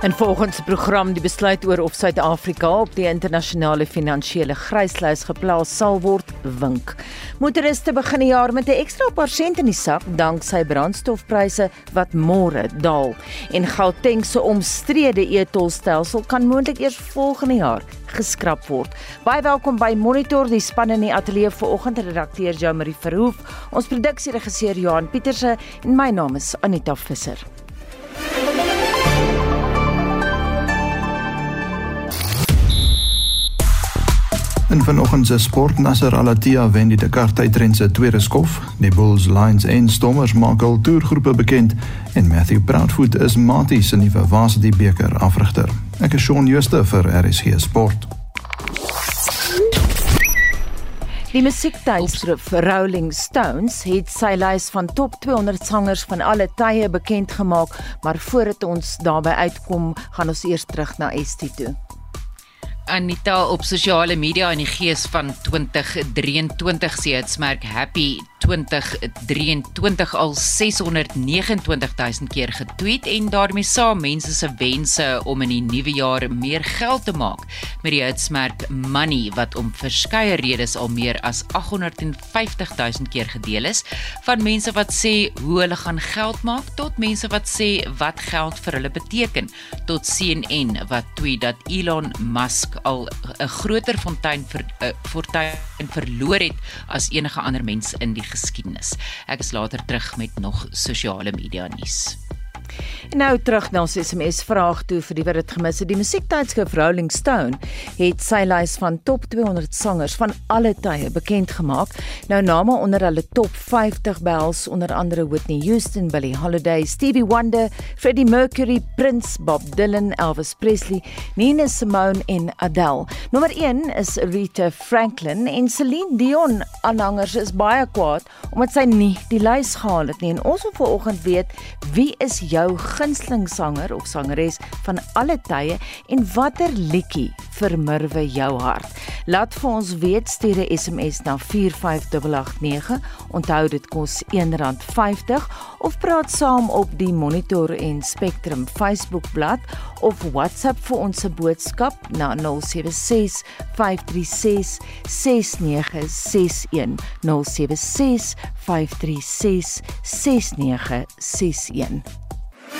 En volgens die program die besluit oor of Suid-Afrika op die internasionale finansiële gryslys geplaas sal word, wink. Motoriste begin die jaar met 'n ekstra paar sent in die sak danksy brandstofpryse wat môre daal. En Gauteng se omstrede e-tolstelsel kan moontlik eers volgende jaar geskraap word. Baie welkom by Monitor die span in die ateljee vanoggend redakteur Jean-Marie Verhoef, ons produksieregisseur Johan Pieterse en my naam is Anita Visser. En vanoggend se sport Nasser Al-Attiyah wen die Dakar tydren se tweede skof. Die Bulls, Lions en Stormers maak al toergroepe bekend en Matthew Proudfoot is Mati se nuwe Varsity beker afrigter. Ek is Shaun Schuster vir RSG Sport. Die musiektydskrif Rolling Stones het sy lys van top 200 sangers van alle tye bekend gemaak, maar voordat ons daarby uitkom, gaan ons eers terug na ST toe. Anita op sosiale media in die gees van 2023 sê dit smerk happy 2023 al 629000 keer getweet en daarmee saam mense se wense om in die nuwe jaar meer geld te maak. Met die hitsmerk money wat om verskeie redes al meer as 850000 keer gedeel is. Van mense wat sê hoe hulle gaan geld maak tot mense wat sê wat geld vir hulle beteken. Tot CNN wat tweet dat Elon Musk al 'n groter fontein vir 'n uh, fortuin verloor het as enige ander mens in die geskiedenis. Ek is later terug met nog sosiale media nuus. En nou terug na ons SMS vraag toe vir die wat dit gemis het. Die musiektydskrif Rolling Stone het sy lys van top 200 sangers van alle tye bekend gemaak. Nou name onder hulle top 50 behels onder andere Whitney Houston, Billie Holiday, Stevie Wonder, Freddie Mercury, Prince, Bob Dylan, Elvis Presley, Nina Simone en Adele. Nommer 1 is Rita Franklin en Celine Dion. Aanhangers is baie kwaad omdat sy nie die lys gehaal het nie. En ons wil vanoggend weet wie is jou gunsteling sanger of sangeres van alle tye en watter liedjie vermurwe jou hart? Laat vir ons weet stuur 'n SMS na 45889. Onthou dit kos R1.50 of praat saam op die Monitor en Spectrum Facebook bladsy of WhatsApp vir ons se boodskap na 076 536 6961 076 536 6961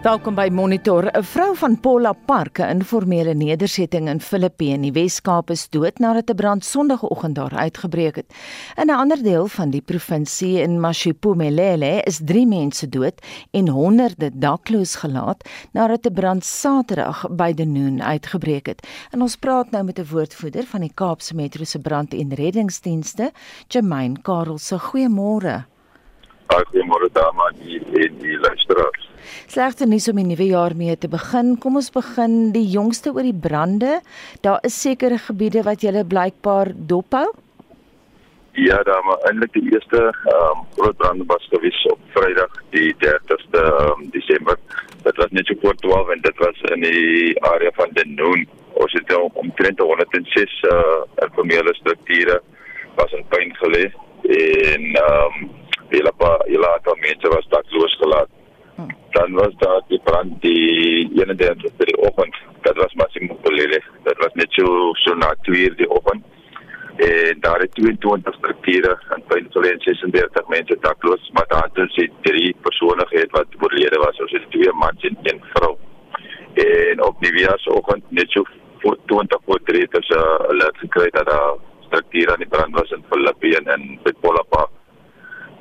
Welkom by Monitor. 'n Vrou van Paula Park, 'n informele nedersetting in Filippe in die Wes-Kaap is dood nadat 'n brand Sondagoggend daar uitgebreek het. In 'n ander deel van die provinsie in Mashupumelele is 3 mense dood en honderde dakloos gelaat nadat 'n brand Saterdag by Denoon uitgebreek het. En ons praat nou met 'n woordvoerder van die Kaapse Metro se brand- en reddingsdienste, Jermaine Karel. Se goeiemôre. Goeiemôre dames en die luisteraars. Slegte nuus om die nuwe jaar mee te begin. Kom ons begin die jongste oor die brande. Daar is sekere gebiede wat julle blykbaar dophou. Ja, daar maar eintlik die eerste ehm um, groot brand was gewees op Vrydag die 30ste um, Desember. Dit was net so voor 12 en dit was in die area van Denoon. Ons het nou omtrent 106 uh informele strukture was in puin gelê en ehm um, hele paar hele aantal mense was dakloos gelaat dan was daar die brand die 31 die oggend. Dat was Massimo Polele dat was net so so na 2 die oggend. En daar het 22 strukture by die 36 mense dakloos maar daar het se drie persone gehad wat oorlede was. Ons het twee mans en een vrou. En op die weeroggend net so voor 20 voor 3 het ons 'n uh, gekry dat daar strukture aan die brand was in Philippi en in Petpolapa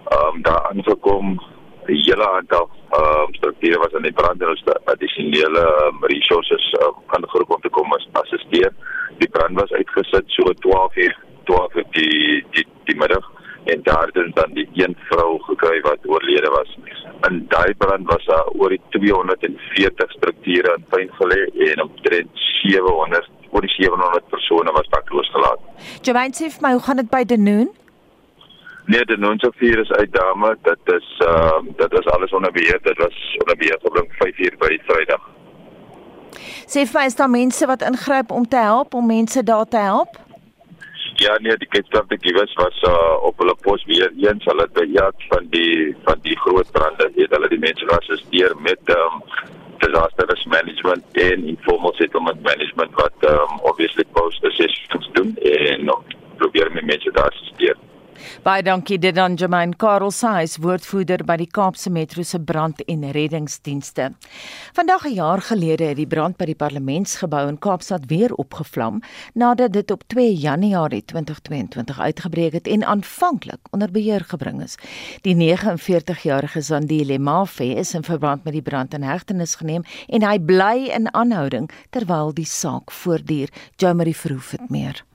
ehm um, daar aangekom 'n hele aantal ehm um, strukture was in die brand en ons addisionele um, resources uh, kan geroep om te kom as assisteer. Die brand was uitgesit so 12 uur 12 uur die die die middag en daar het dan die een vrou gekry wat oorlede was. In daai brand was daar oor die 240 strukture in puin gelê en omtrent 700 oor die 700 persone was dakloos gelaat. Jermaine sê my, hoe gaan dit by Denoon? Nee, die nonsofeer is uit dame. Dit is ehm uh, dit is alles onder beheer. Dit was onder beheer gebring 5 uur by Vrydag. Sê vir is daar mense wat ingryp om te help om mense daar te help? Ja nee, die Kaapstad Kiwis was uh, op hulle pos weer eens hulle bejaag van die van die groot brande. Het hulle die mense geassisteer met um, disaster risk management en informal settlement management wat um, obviously post assessments doen en probeer met mense daar assisteer. Baie dankie dit aan Jermaine Karel Sais, woordvoerder by die Kaapse Metro se brand- en reddingsdienste. Vandag 'n jaar gelede het die brand by die Parlementsgebou in Kaapstad weer opgevlam nadat dit op 2 Januarie 2022 uitgebreek het en aanvanklik onder beheer gebring is. Die 49-jarige Zandile Mafe is in verband met die brand in hegtenis geneem en hy bly in aanhouding terwyl die saak voortduur. Jomari Verhoef het meer.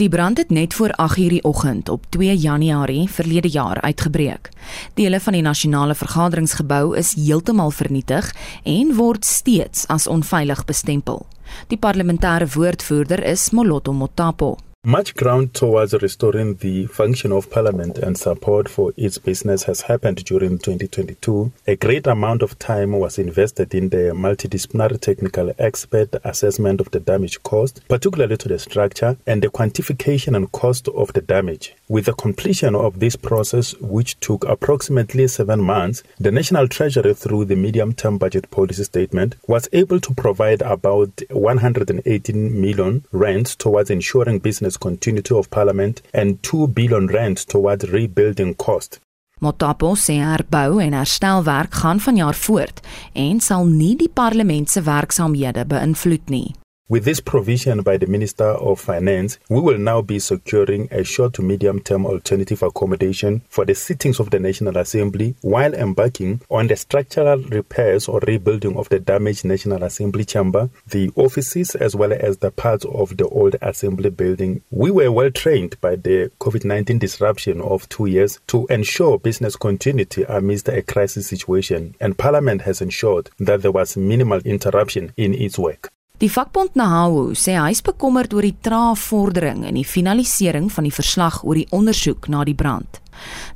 Die brand het net voor 8:00 die oggend op 2 Januarie verlede jaar uitgebreek. Dele van die nasionale vergaderingsgebou is heeltemal vernietig en word steeds as onveilig bestempel. Die parlementêre woordvoerder is Moloto Motapo. Much ground towards restoring the function of Parliament and support for its business has happened during 2022. A great amount of time was invested in the multidisciplinary technical expert assessment of the damage caused, particularly to the structure, and the quantification and cost of the damage. With the completion of this process, which took approximately seven months, the National Treasury, through the medium term budget policy statement, was able to provide about 118 million rands towards ensuring business continuity of Parliament and 2 billion rand towards rebuilding cost. Motapo sê herbou en herstelwerk gaan vanjaar voort en sal nie die parlement se werksaamhede beïnvloed nie. With this provision by the Minister of Finance, we will now be securing a short to medium term alternative accommodation for the sittings of the National Assembly while embarking on the structural repairs or rebuilding of the damaged National Assembly chamber, the offices, as well as the parts of the old Assembly building. We were well trained by the COVID 19 disruption of two years to ensure business continuity amidst a crisis situation, and Parliament has ensured that there was minimal interruption in its work. Die vakbond Nahawu sê hy is bekommerd oor die trae vordering in die finalisering van die verslag oor die ondersoek na die brand.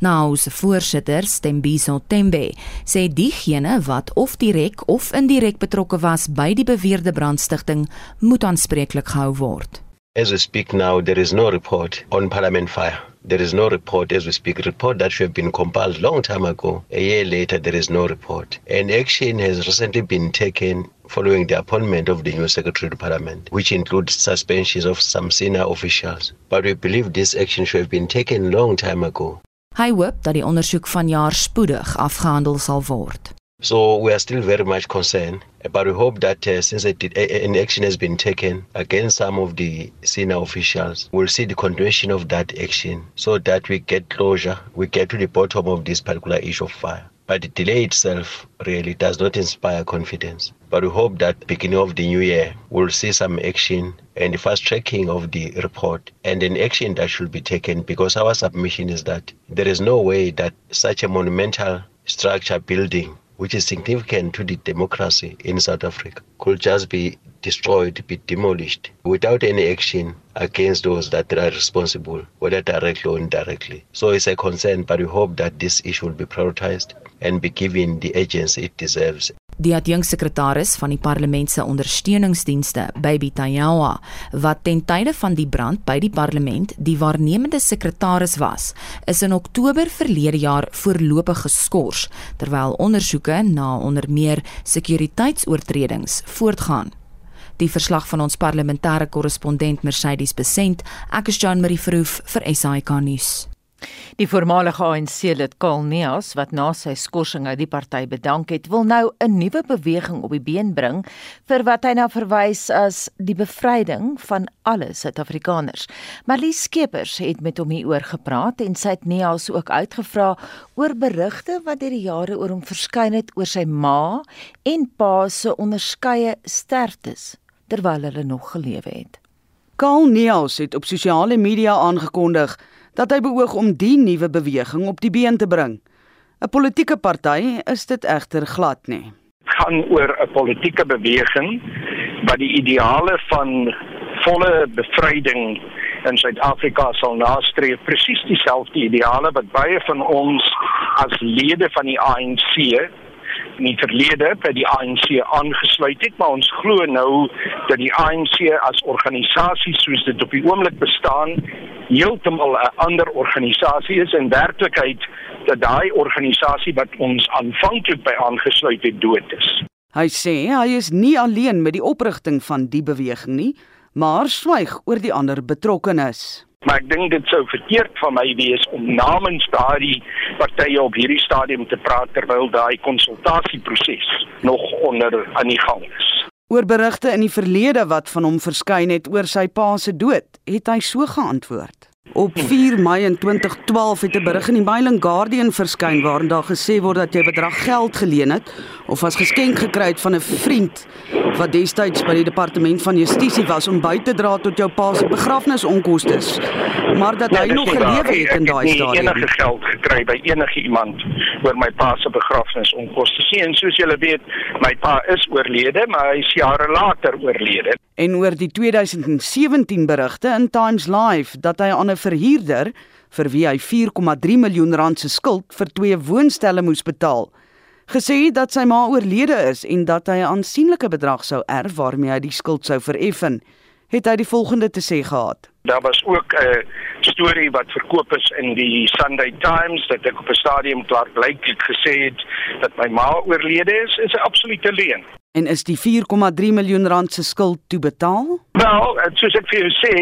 Nahawu se voorsitter, Stembiso Tembe, sê diegene wat of direk of indirek betrokke was by die beweerde brandstigting, moet aanspreeklik gehou word. As we speak now, there is no report on Parliament fire. There is no report as we speak. Report that should have been compiled long time ago. A year later, there is no report. And action has recently been taken following the appointment of the new Secretary of Parliament, which includes suspensions of some senior officials. But we believe this action should have been taken long time ago. Hy hoop dat die ondersoek vanjaar spoedig afgehandel sal word. So we are still very much concerned, eh, but we hope that uh, since it, eh, an action has been taken against some of the senior officials, we'll see the continuation of that action so that we get closure, we get to the bottom of this particular issue of fire. But the delay itself really does not inspire confidence. But we hope that beginning of the new year, we'll see some action and the fast tracking of the report and an action that should be taken because our submission is that there is no way that such a monumental structure building which is significant to the democracy in South Africa, could just be destroyed, be demolished without any action against those that are responsible, whether directly or indirectly. So it's a concern, but we hope that this issue will be prioritized and be given the agency it deserves. Die adjunksekretaris van die parlement se ondersteuningsdienste, Baby Tayawa, wat ten tye van die brand by die parlement die waarnemende sekretaris was, is in Oktober verlede jaar voorlopig geskort terwyl ondersoeke na onder meer sekuriteitsoortredings voortgaan. Die verslag van ons parlementêre korrespondent Mercedes Besent, ek is Jean Marie Verhoef vir SAK nuus. Die voormalige ANC-lid Karl Neas wat na sy skorsing uit die party bedank het, wil nou 'n nuwe beweging op die been bring vir wat hy nou verwys as die bevryding van alle Suid-Afrikaners. Marlies Skeepers het met hom hieroor gepraat en sy het Neas ook uitgevra oor berigte wat deur die jare oor hom verskyn het oor sy ma en pa se onderskeie sterftes terwyl hulle nog gelewe het. Karl Neas het op sosiale media aangekondig dat hy beoog om die nuwe beweging op die been te bring. 'n Politieke party is dit egter glad nie. gaan oor 'n politieke beweging wat die ideale van volle bevryding in Suid-Afrika sal nastreef, presies dieselfde ideale wat baie van ons as lede van die ANC in die verlede by die ANC aangesluit het, maar ons glo nou dat die ANC as organisasie soos dit op die oomblik bestaan heeltemal 'n ander organisasie is en werklikheid dat daai organisasie wat ons aanvanklik by aangesluit het dood is. Hy sê hy is nie alleen met die oprigting van die beweging nie, maar swyg oor die ander betrokkenes. Maar ek dink dit sou verkeerd van my wees om namens daardie partye op hierdie stadium te praat terwyl daai konsultasieproses nog onder aan die gang is. Oor berigte in die verlede wat van hom verskyn het oor sy pa se dood, het hy so geantwoord. Op 4 Mei in 2012 het 'n berig in die Mailing Guardian verskyn waarin daar gesê word dat jy bedrag geld geleen het of as geskenk gekry het van 'n vriend wat destyds by die departement van justisie was om by te dra tot jou pa se begrafnisonkoste. Maar dat hy Nee, nog nie. het in Ek daai stadium. enige geld gekry by enige iemand oor my pa se begrafnisonkoste. En soos julle weet, my pa is oorlede, maar hy is jare later oorlede. En oor die 2017 berigte in Times Live dat hy aan 'n verhuurder vir wie hy 4,3 miljoen rand se skuld vir twee woonstelle moes betaal, gesê het dat sy ma oorlede is en dat hy 'n aansienlike bedrag sou erf waarmee hy die skuld sou vereffen, het hy die volgende te sê gehad. Daar was ook 'n storie wat verkoop is in die Sunday Times dat ek op 'n stadium klaarblyklik gesê het dat my ma oorlede is, is 'n absolute leuen. En is die 4,3 miljoen rand se skuld toe betaal? Wel, eh, soos ek vir jou sê,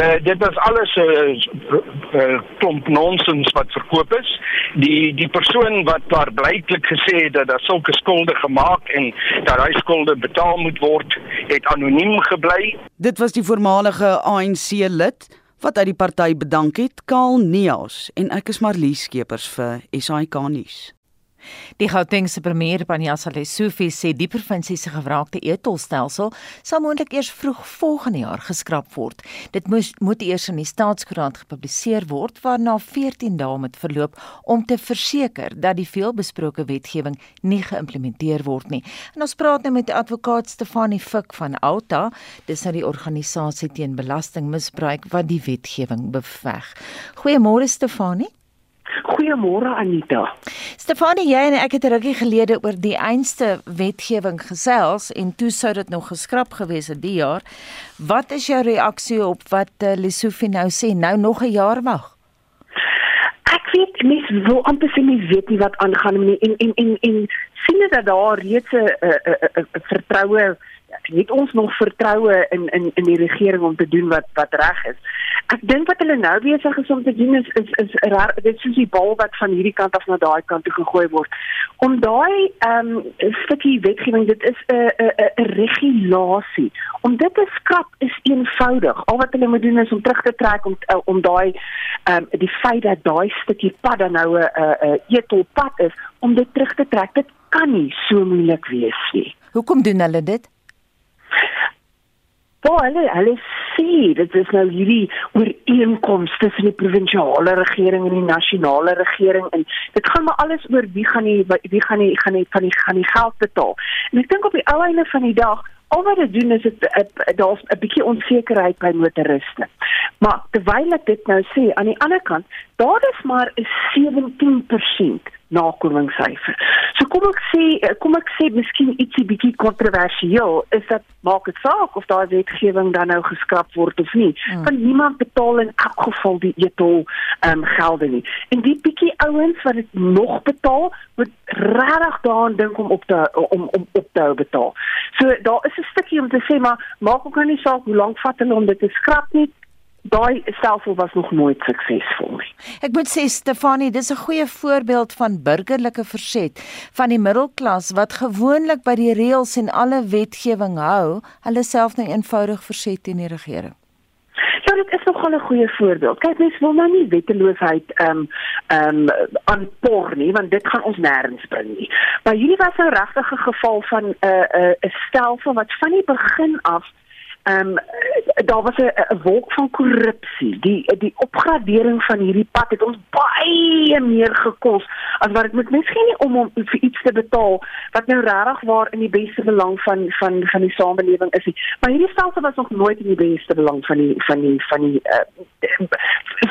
uh, dit was alles 'n uh, uh, klomp nonsens wat verkoop is. Die die persoon wat daar blyklik gesê het dat daar sulke skulde gemaak en dat daai skulde betaal moet word, het anoniem gebly. Dit was die voormalige ANC lid wat uit die party bedank het, Kaal Neas en ek is Marlies Skeepers vir SAK nuus. Die Gautengse premier Panjasa Lesufi sê die provinsie se gewraakte etolstelsel sal moontlik eers vroeg volgende jaar geskraap word. Dit moes moet eers in die staatskoerant gepubliseer word waarna 14 dae moet verloop om te verseker dat die veelbesproke wetgewing nie geïmplementeer word nie. En ons praat nou met die advokaat Stefanie Fik van Alta, dis nou die organisasie teen belastingmisbruik wat die wetgewing beveg. Goeiemôre Stefanie. Goeiemôre Anita. Stefanie, jy en ek het 'n rukkie gelede oor die einste wetgewing gesels en toe sou dit nog geskraap gewees het die jaar. Wat is jou reaksie op wat uh, Lesofie nou sê? Nou nog 'n jaar wag. Ek weet mense wil amper sê mense weet nie wat aangaan nie en en en en sien dit dat daar reeds 'n 'n 'n vertroue het ons nog vertroue in in in die regering om te doen wat wat reg is. Ek dink wat hulle nou besig is om te doen is is is raar, dit is die bal wat van hierdie kant af na daai kant toe gegooi word. Om daai ehm um, stukkie wetgewing, dit is 'n 'n 'n regulasie. Om dit te skrap is eenvoudig. Al wat hulle moet doen is om terug te trek om om daai ehm um, die feit dat daai stukkie pad dan nou 'n 'n etolpad is om dit terug te trek. Dit kan nie so moeilik wees nie. Hoekom doen hulle dit? Wel, hulle hulle sê dit is nou hierdie ooreenkoms tussen die provinsiale regering en die nasionale regering en dit gaan maar alles oor wie gaan die wie gaan die gaan die van die gaan die geld betaal. En ek dink op die einde van die dag Al wat dit doen is dit daar's 'n bietjie onsekerheid by motoriste. Maar terwyl ek dit nou sê, aan die ander kant, daar is maar 'n 17% nakomingssyfer. So kom ek sê kom ek sê miskien ietsie bietjie kontroversieel is dat maak dit saak of daai wetgewing dan nou geskraap word of nie. Hmm. Kan niemand betaal in elk geval die etol ehm um, gelde nie. En die bietjie ouens wat dit nog betaal, moet regtig daaraan dink om op te om om op te hou betaal. So daar is 'n stukkie om te sê maar maak ook nou nie saak hoe lank vat hulle om dit te skrap nie daai stelsel was nog nooit suksesvol nie. Ek moet sê Stefanie, dis 'n goeie voorbeeld van burgerlike verset van die middelklas wat gewoonlik by die reëls en alle wetgewing hou, hulle self nou eenvoudig verset teen die regering. Ja, dit is nogal 'n goeie voorbeeld. Kyk, mense wil nou nie wetteloosheid ehm um, ehm um, aanpor nie, want dit gaan ons nêrens bring nie. Maar hierdie was nou 'n geval van 'n uh, 'n uh, 'n stelsel wat van die begin af ehm um, daar was 'n wolk van korrupsie. Die die opgradering van hierdie pad het ons baie meer gekos as wat dit moet miskien nie om om vir iets te betaal wat nou regtig waar in die beste belang van van van die samelewing is nie. Maar hierdie stelsel was nog nooit in die beste belang van die van die van die uh,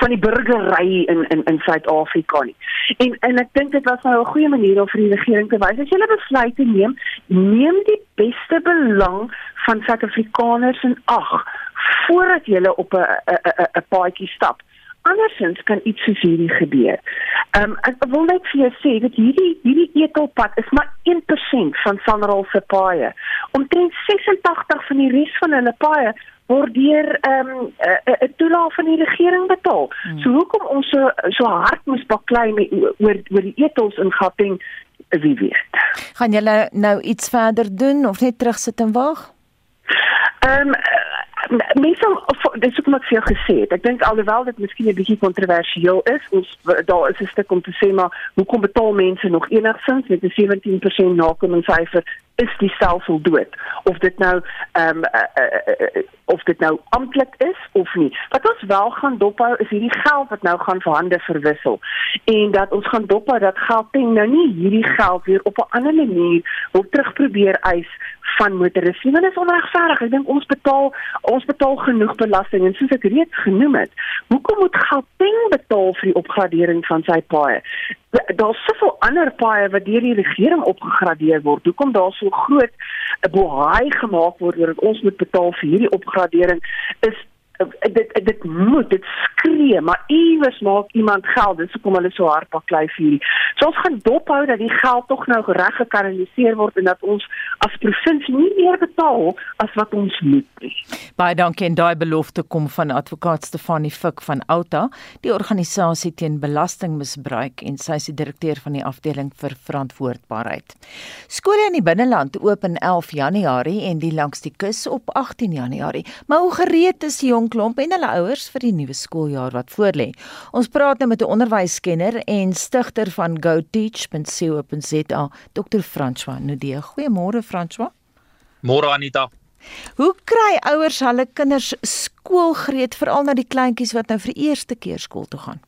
van die burgery in in in Suid-Afrika nie. En en ek dink dit was nou 'n goeie manier om vir die regering te wys as jy 'n besluit neem, neem die beste belang van Suid-Afrikaners in ag voordat jy op 'n 'n 'n paadjie stap andersins kan iets soos hierdie gebeur. Ehm um, ek wil net vir jou sê dat hierdie hierdie etelpad is maar 1% van Sanral se paaie. Omtrent 86 van die res van hulle paaie word deur ehm um, 'n uh, toelaag van die regering betaal. Hmm. So hoekom ons so so hard moet baklei met oor oor die etels in Gauteng wie weet. Gaan julle nou iets verder doen of net terugsit en wag? Ehm um, mense dis ook wat vir jou gesê het. Ek dink alhoewel dit miskien 'n bietjie kontroversieel is, ons daar is 'n stuk om te sê maar hoekom betaal mense nog enigsins met 'n 17% nakomingssyfer is die stelsel dood of dit nou ehm um, uh, uh, uh, of dit nou amptelik is of nie. Wat ons wel gaan dophou is hierdie geld wat nou gaan verhande verwissel en dat ons gaan dophou dat teen nou nie hierdie geld weer op 'n ander manier wil terugprobeer eis van motoriste. Dit is onregverdig. Ek dink ons betaal ons betaal genoeg belasting en soos ek reeds genoem het, hoekom moet Gauteng betaal vir die opgradering van sy paaie? Daar's soveel ander paaie wat deur die regering opgegradeer word. Hoekom daar so groot 'n bohaai gemaak word oor dat ons moet betaal vir hierdie opgradering is dit dit moet dit skree maar iewers maak iemand geld. Dis hoekom hulle so hard baklei vir hierdie. So ons gaan dophou dat die geld tog nou reg gekanaliseer word en dat ons as provinsie nie meer betaal as wat ons moet nie. Baie dankie. En daai belofte kom van advokaat Stefanie Fik van Outa die organisasie teen belastingmisbruik en sy is die direkteur van die afdeling vir verantwoordbaarheid. Skole in die binneland oop in 11 Januarie en die langs die kus op 18 Januarie. Maar hoe gereed is die jong klomp en hulle ouers vir die nuwe skooljaar wat voorlê. Ons praat nou met 'n onderwyskenner en stigter van GoTeach.co.za, Dr. François Nudee. Goeiemôre François. Môre Anita. Hoe kry ouers hulle kinders skoolgereed veral na die kleintjies wat nou vir eerste keer skool toe gaan?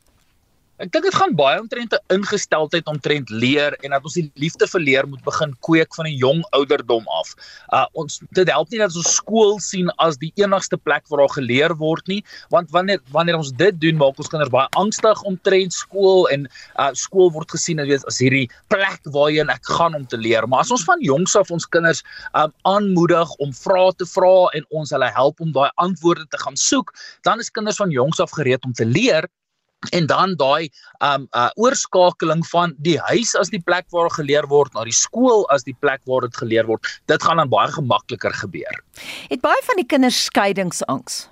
Ek dink dit gaan baie omtrent 'n ingesteldheid omtrent leer en dat ons die liefde vir leer moet begin kweek van 'n jong ouderdom af. Uh ons dit help nie dat ons skool sien as die enigste plek waar daar geleer word nie, want wanneer wanneer ons dit doen, maak ons kinders baie angstig omtrent skool en uh skool word gesien as weet as hierdie plek waarheen ek gaan om te leer. Maar as ons van jongs af ons kinders um aanmoedig om vrae te vra en ons hulle help om daai antwoorde te gaan soek, dan is kinders van jongs af gereed om te leer en dan daai um uh oorskakeling van die huis as die plek waar geleer word na die skool as die plek waar dit geleer word dit gaan dan baie gemakliker gebeur. Het baie van die kinders skeiingsangs.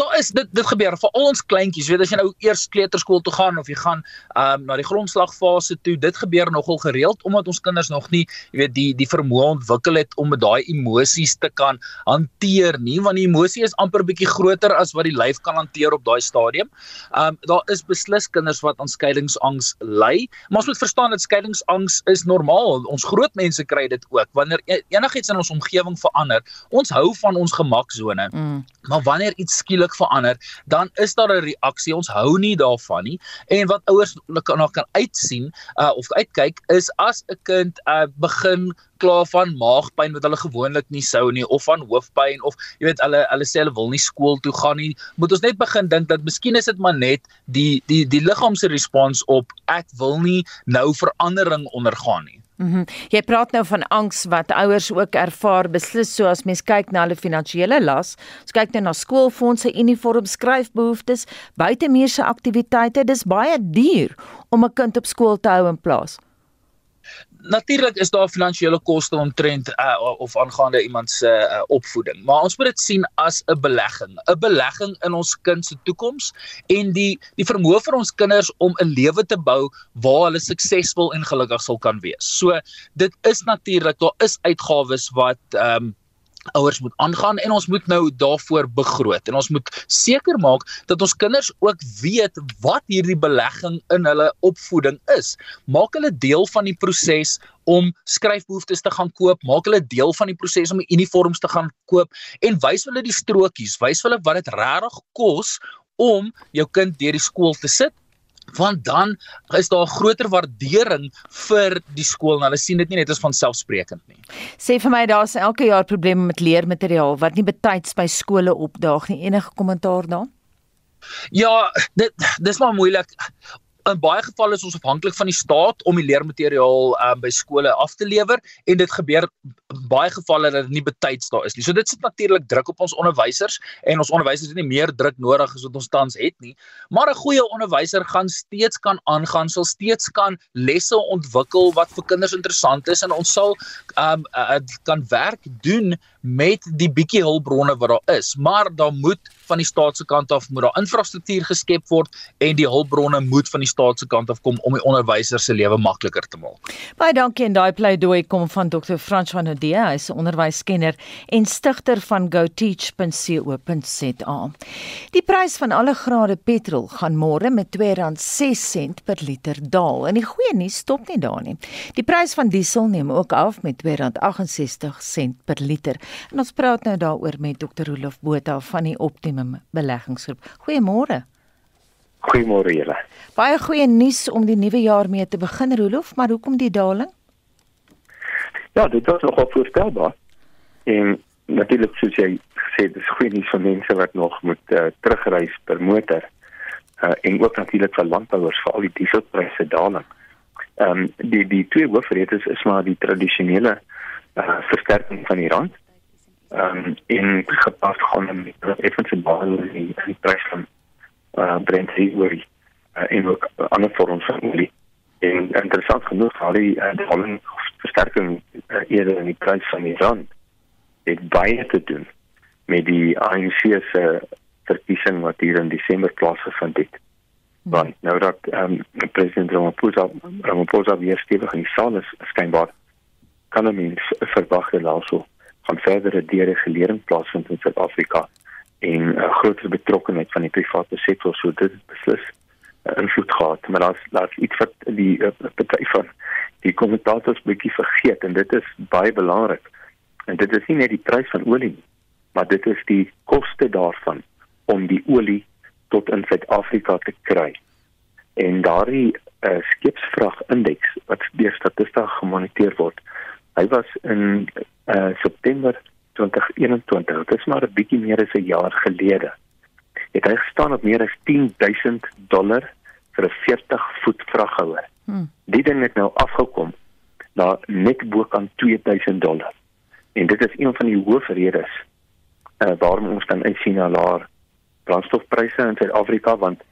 Daar is dit dit gebeur vir al ons kleintjies, weet as jy nou eers kleuterskool toe gaan of jy gaan ehm um, na die grondslagfase toe, dit gebeur nogal gereeld omdat ons kinders nog nie, jy weet, die die vermoë ontwikkel het om met daai emosies te kan hanteer nie, want die emosie is amper bietjie groter as wat die lyf kan hanteer op daai stadium. Ehm um, daar is beslis kinders wat aan skeiingsangs ly, maar ons moet verstaan dat skeiingsangs is normaal. Ons groot mense kry dit ook wanneer e-, enigiets in ons omgewing verander. Ons hou van ons gemaksone. Mm. Maar wanneer iets skielik verander, dan is daar 'n reaksie. Ons hou nie daarvan nie. En wat ouers kan kan uitsien uh, of uitkyk is as 'n kind uh, begin kla van maagpyn wat hulle gewoonlik nie sou nie of van hoofpyn of jy weet hulle hulle sê hulle wil nie skool toe gaan nie moet ons net begin dink dat miskien is dit maar net die die die liggaam se respons op ek wil nie nou verandering ondergaan nie Mhm. Mm jy praat nou van angs wat ouers ook ervaar beslis so as mens kyk na hulle finansiële las. Ons kyk nou na skoolfondse, uniform, skryfbehoeftes, buitemuurse aktiwiteite. Dis baie duur om 'n kind op skool te hou in plaas natuurlik is daar finansiële koste omtrent uh, of aangaande iemand se uh, opvoeding, maar ons moet dit sien as 'n belegging, 'n belegging in ons kind se toekoms en die die vermoë vir ons kinders om 'n lewe te bou waar hulle suksesvol en gelukkig sal kan wees. So dit is natuurlik daar is uitgawes wat ehm um, ouers moet aangaan en ons moet nou daarvoor begroot en ons moet seker maak dat ons kinders ook weet wat hierdie belegging in hulle opvoeding is. Maak hulle deel van die proses om skryfbehoeftes te gaan koop, maak hulle deel van die proses om uniforms te gaan koop en wys hulle die strokies, wys hulle wat dit regtig kos om jou kind deur die skool te sit want dan is daar groter waardering vir die skool en hulle sien dit nie net as van selfsprekend nie. Sê vir my daar's elke jaar probleme met leermateriaal wat nie betyds by skole opdaag nie. Enige kommentaar daar? Ja, dit dis maar moeilik in baie gevalle is ons afhanklik van die staat om die leermateriaal um, by skole af te lewer en dit gebeur baie gevalle dat dit nie betyds daar is nie. So dit sit natuurlik druk op ons onderwysers en ons onderwysers het nie meer druk nodig as wat ons tans het nie. Maar 'n goeie onderwyser gaan steeds kan aangaan, sal steeds kan lesse ontwikkel wat vir kinders interessant is en ons sal um uh, kan werk doen met die bietjie hulpbronne wat daar is. Maar daar moet van die staat se kant af moet daar infrastruktuur geskep word en die hulpbronne moet van die staat se kant af kom om die onderwysers se lewe makliker te maak. Baie dankie en daai pleidooi kom van Dr. Frans van Odee, hy's 'n onderwyskenner en stigter van goteach.co.za. Die prys van alle grade petrol gaan môre met R2.06 per liter daal. En die goeie nuus stop nie daar nie. Die prys van diesel neem ook af met R2.68 per liter. En ons praat nou daaroor met Dr. Rolof Botha van die Optimum Beleggingsgroep. Goeiemôre. Goeiemôre julle. Baie goeie nuus om die nuwe jaar mee te begin Rolof, maar hoekom die daling? Ja, dit was nogal voorspelbaar. En natuurlik soos jy gesê, dis goeie nuus vir mense wat nog moet uh, terugreis per motor. Uh, en ook natuurlik vir landbouers vir al die dieselpryse daling. Ehm um, die die twee hoofredes is maar die tradisionele uh, versterking van die rand. Ehm um, in gepas gaan met effense baie in die, die prys van uh, Brent olie uh, en ook ander vorms van olie. En interessant genoeg, al die uh, daling versterking uh, eerder in die prys van die rand het baie te doen met die ANC se verkiesing wat hier in Desember plaasgevind het. Want nou dat um, president Ramaphosa Ramaphosa weer stewig in die saal is, skynbaar kan mens verwag dat also van verdere deregulering plaasvind in Suid-Afrika en 'n uh, groter betrokkeheid van die private sektor so dit beslis uh, invloed gehad. Maar daar's daar's iets wat die uh, party van die kommentators bietjie vergeet en dit is baie belangrik. En dit is nie net die prys van olie nie maar dit is die koste daarvan om die olie tot in Suid-Afrika te kry. En daardie uh, skeepsvrag indeks wat deur Statista gemoniteer word hy was in uh, September 2021. Dit is maar 'n bietjie meer as 'n jaar gelede. Het hy gestaan op meer as 10000 dollar vir 'n 40 voet vraghouer. Hmm. Die ding het nou afgekom na net bo kan 2000 dollar. En dit is een van die hoofredes uh, waarom ons dan uitsien na laer brandstofpryse in Suid-Afrika want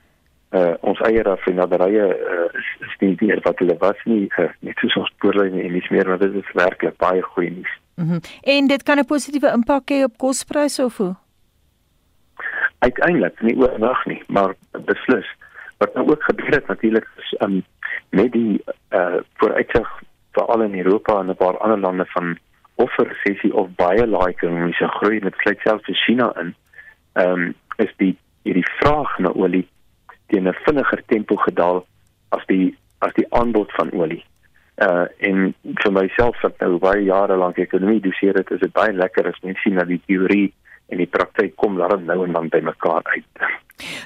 uh, ons eie raffinaderye uh, is, is nie meer wat hulle was nie uh, net soos ons spoorlyne en iets meer want dit is werklik baie goeie nuus. Mhm. Mm en dit kan 'n positiewe impak hê op kospryse of hoe? Uiteindelik nie oornag nie, maar beslis. Wat nou ook gebeur het natuurlik is um met die uh vooruitsig veral in Europa en 'n paar ander lande van of resessie of baie lae ekonomiese groei met sluit selfs vir China in. Um is die hierdie vraag na olie teen 'n vinniger tempo gedaal as die as die aanbod van olie uh en vir myself wat nou baie jare lank ekonomie doseer het, is dit baie lekker as mens sien dat die teorie en die praktyk kom laat nou en dan by mekaar uit.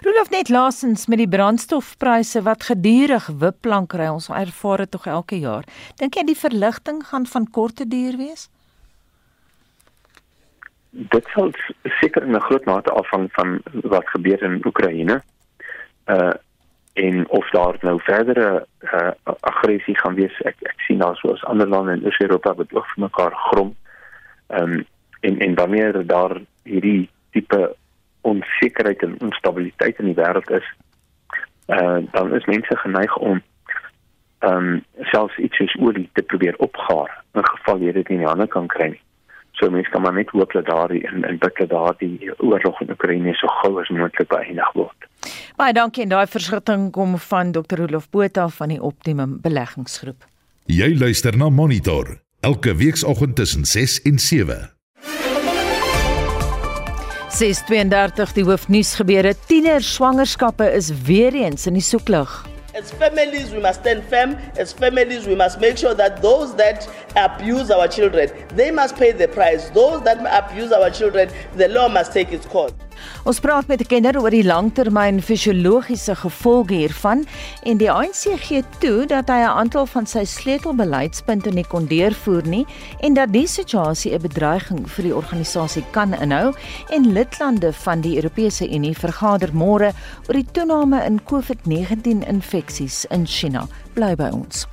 Rolof net laasens met die brandstofpryse wat gedurig wipplank ry, ons ervaar dit tog elke jaar. Dink jy die verligting gaan van korte duur wees? Dit sal seker in 'n groot mate afhang van wat gebeur in Oekraïne. Uh en of daar nou verdere uh, aggressie gaan wees ek ek sien daar soos ander lande in Europa wat ook vir mekaar grom um, en en wanneer daar hierdie tipe onsekerheid en onstabiliteit in die wêreld is uh, dan is mense geneig om ehm um, selfs iets soos olie te probeer opgaar in geval jy dit nie in die hande kan kry nie so mense kan maar net hoop dat daardie in in dat daardie oorlog in Oekraïne so gou as moontlik beëindig word. Baie dankie en daai verskutting kom van Dr. Rolof Botha van die Optimum Beleggingsgroep. Jy luister na Monitor elke weekoggend tussen 6 en 7. 632 die hoofnuus gebeure tiener swangerskappe is weer eens in die soeklig. As families, we must stand firm. As families, we must make sure that those that abuse our children, they must pay the price. Those that abuse our children, the law must take its course. Ons praat met 'n kenner oor die langtermyn fisiologiese gevolge hiervan en die ANC gee toe dat hy 'n aantal van sy sleutelbeleidspunte nie kon deurvoer nie en dat die situasie 'n bedreiging vir die organisasie kan inhou en lidlande van die Europese Unie vergader môre oor die toename in COVID-19 infeksies in China. Bly by ons.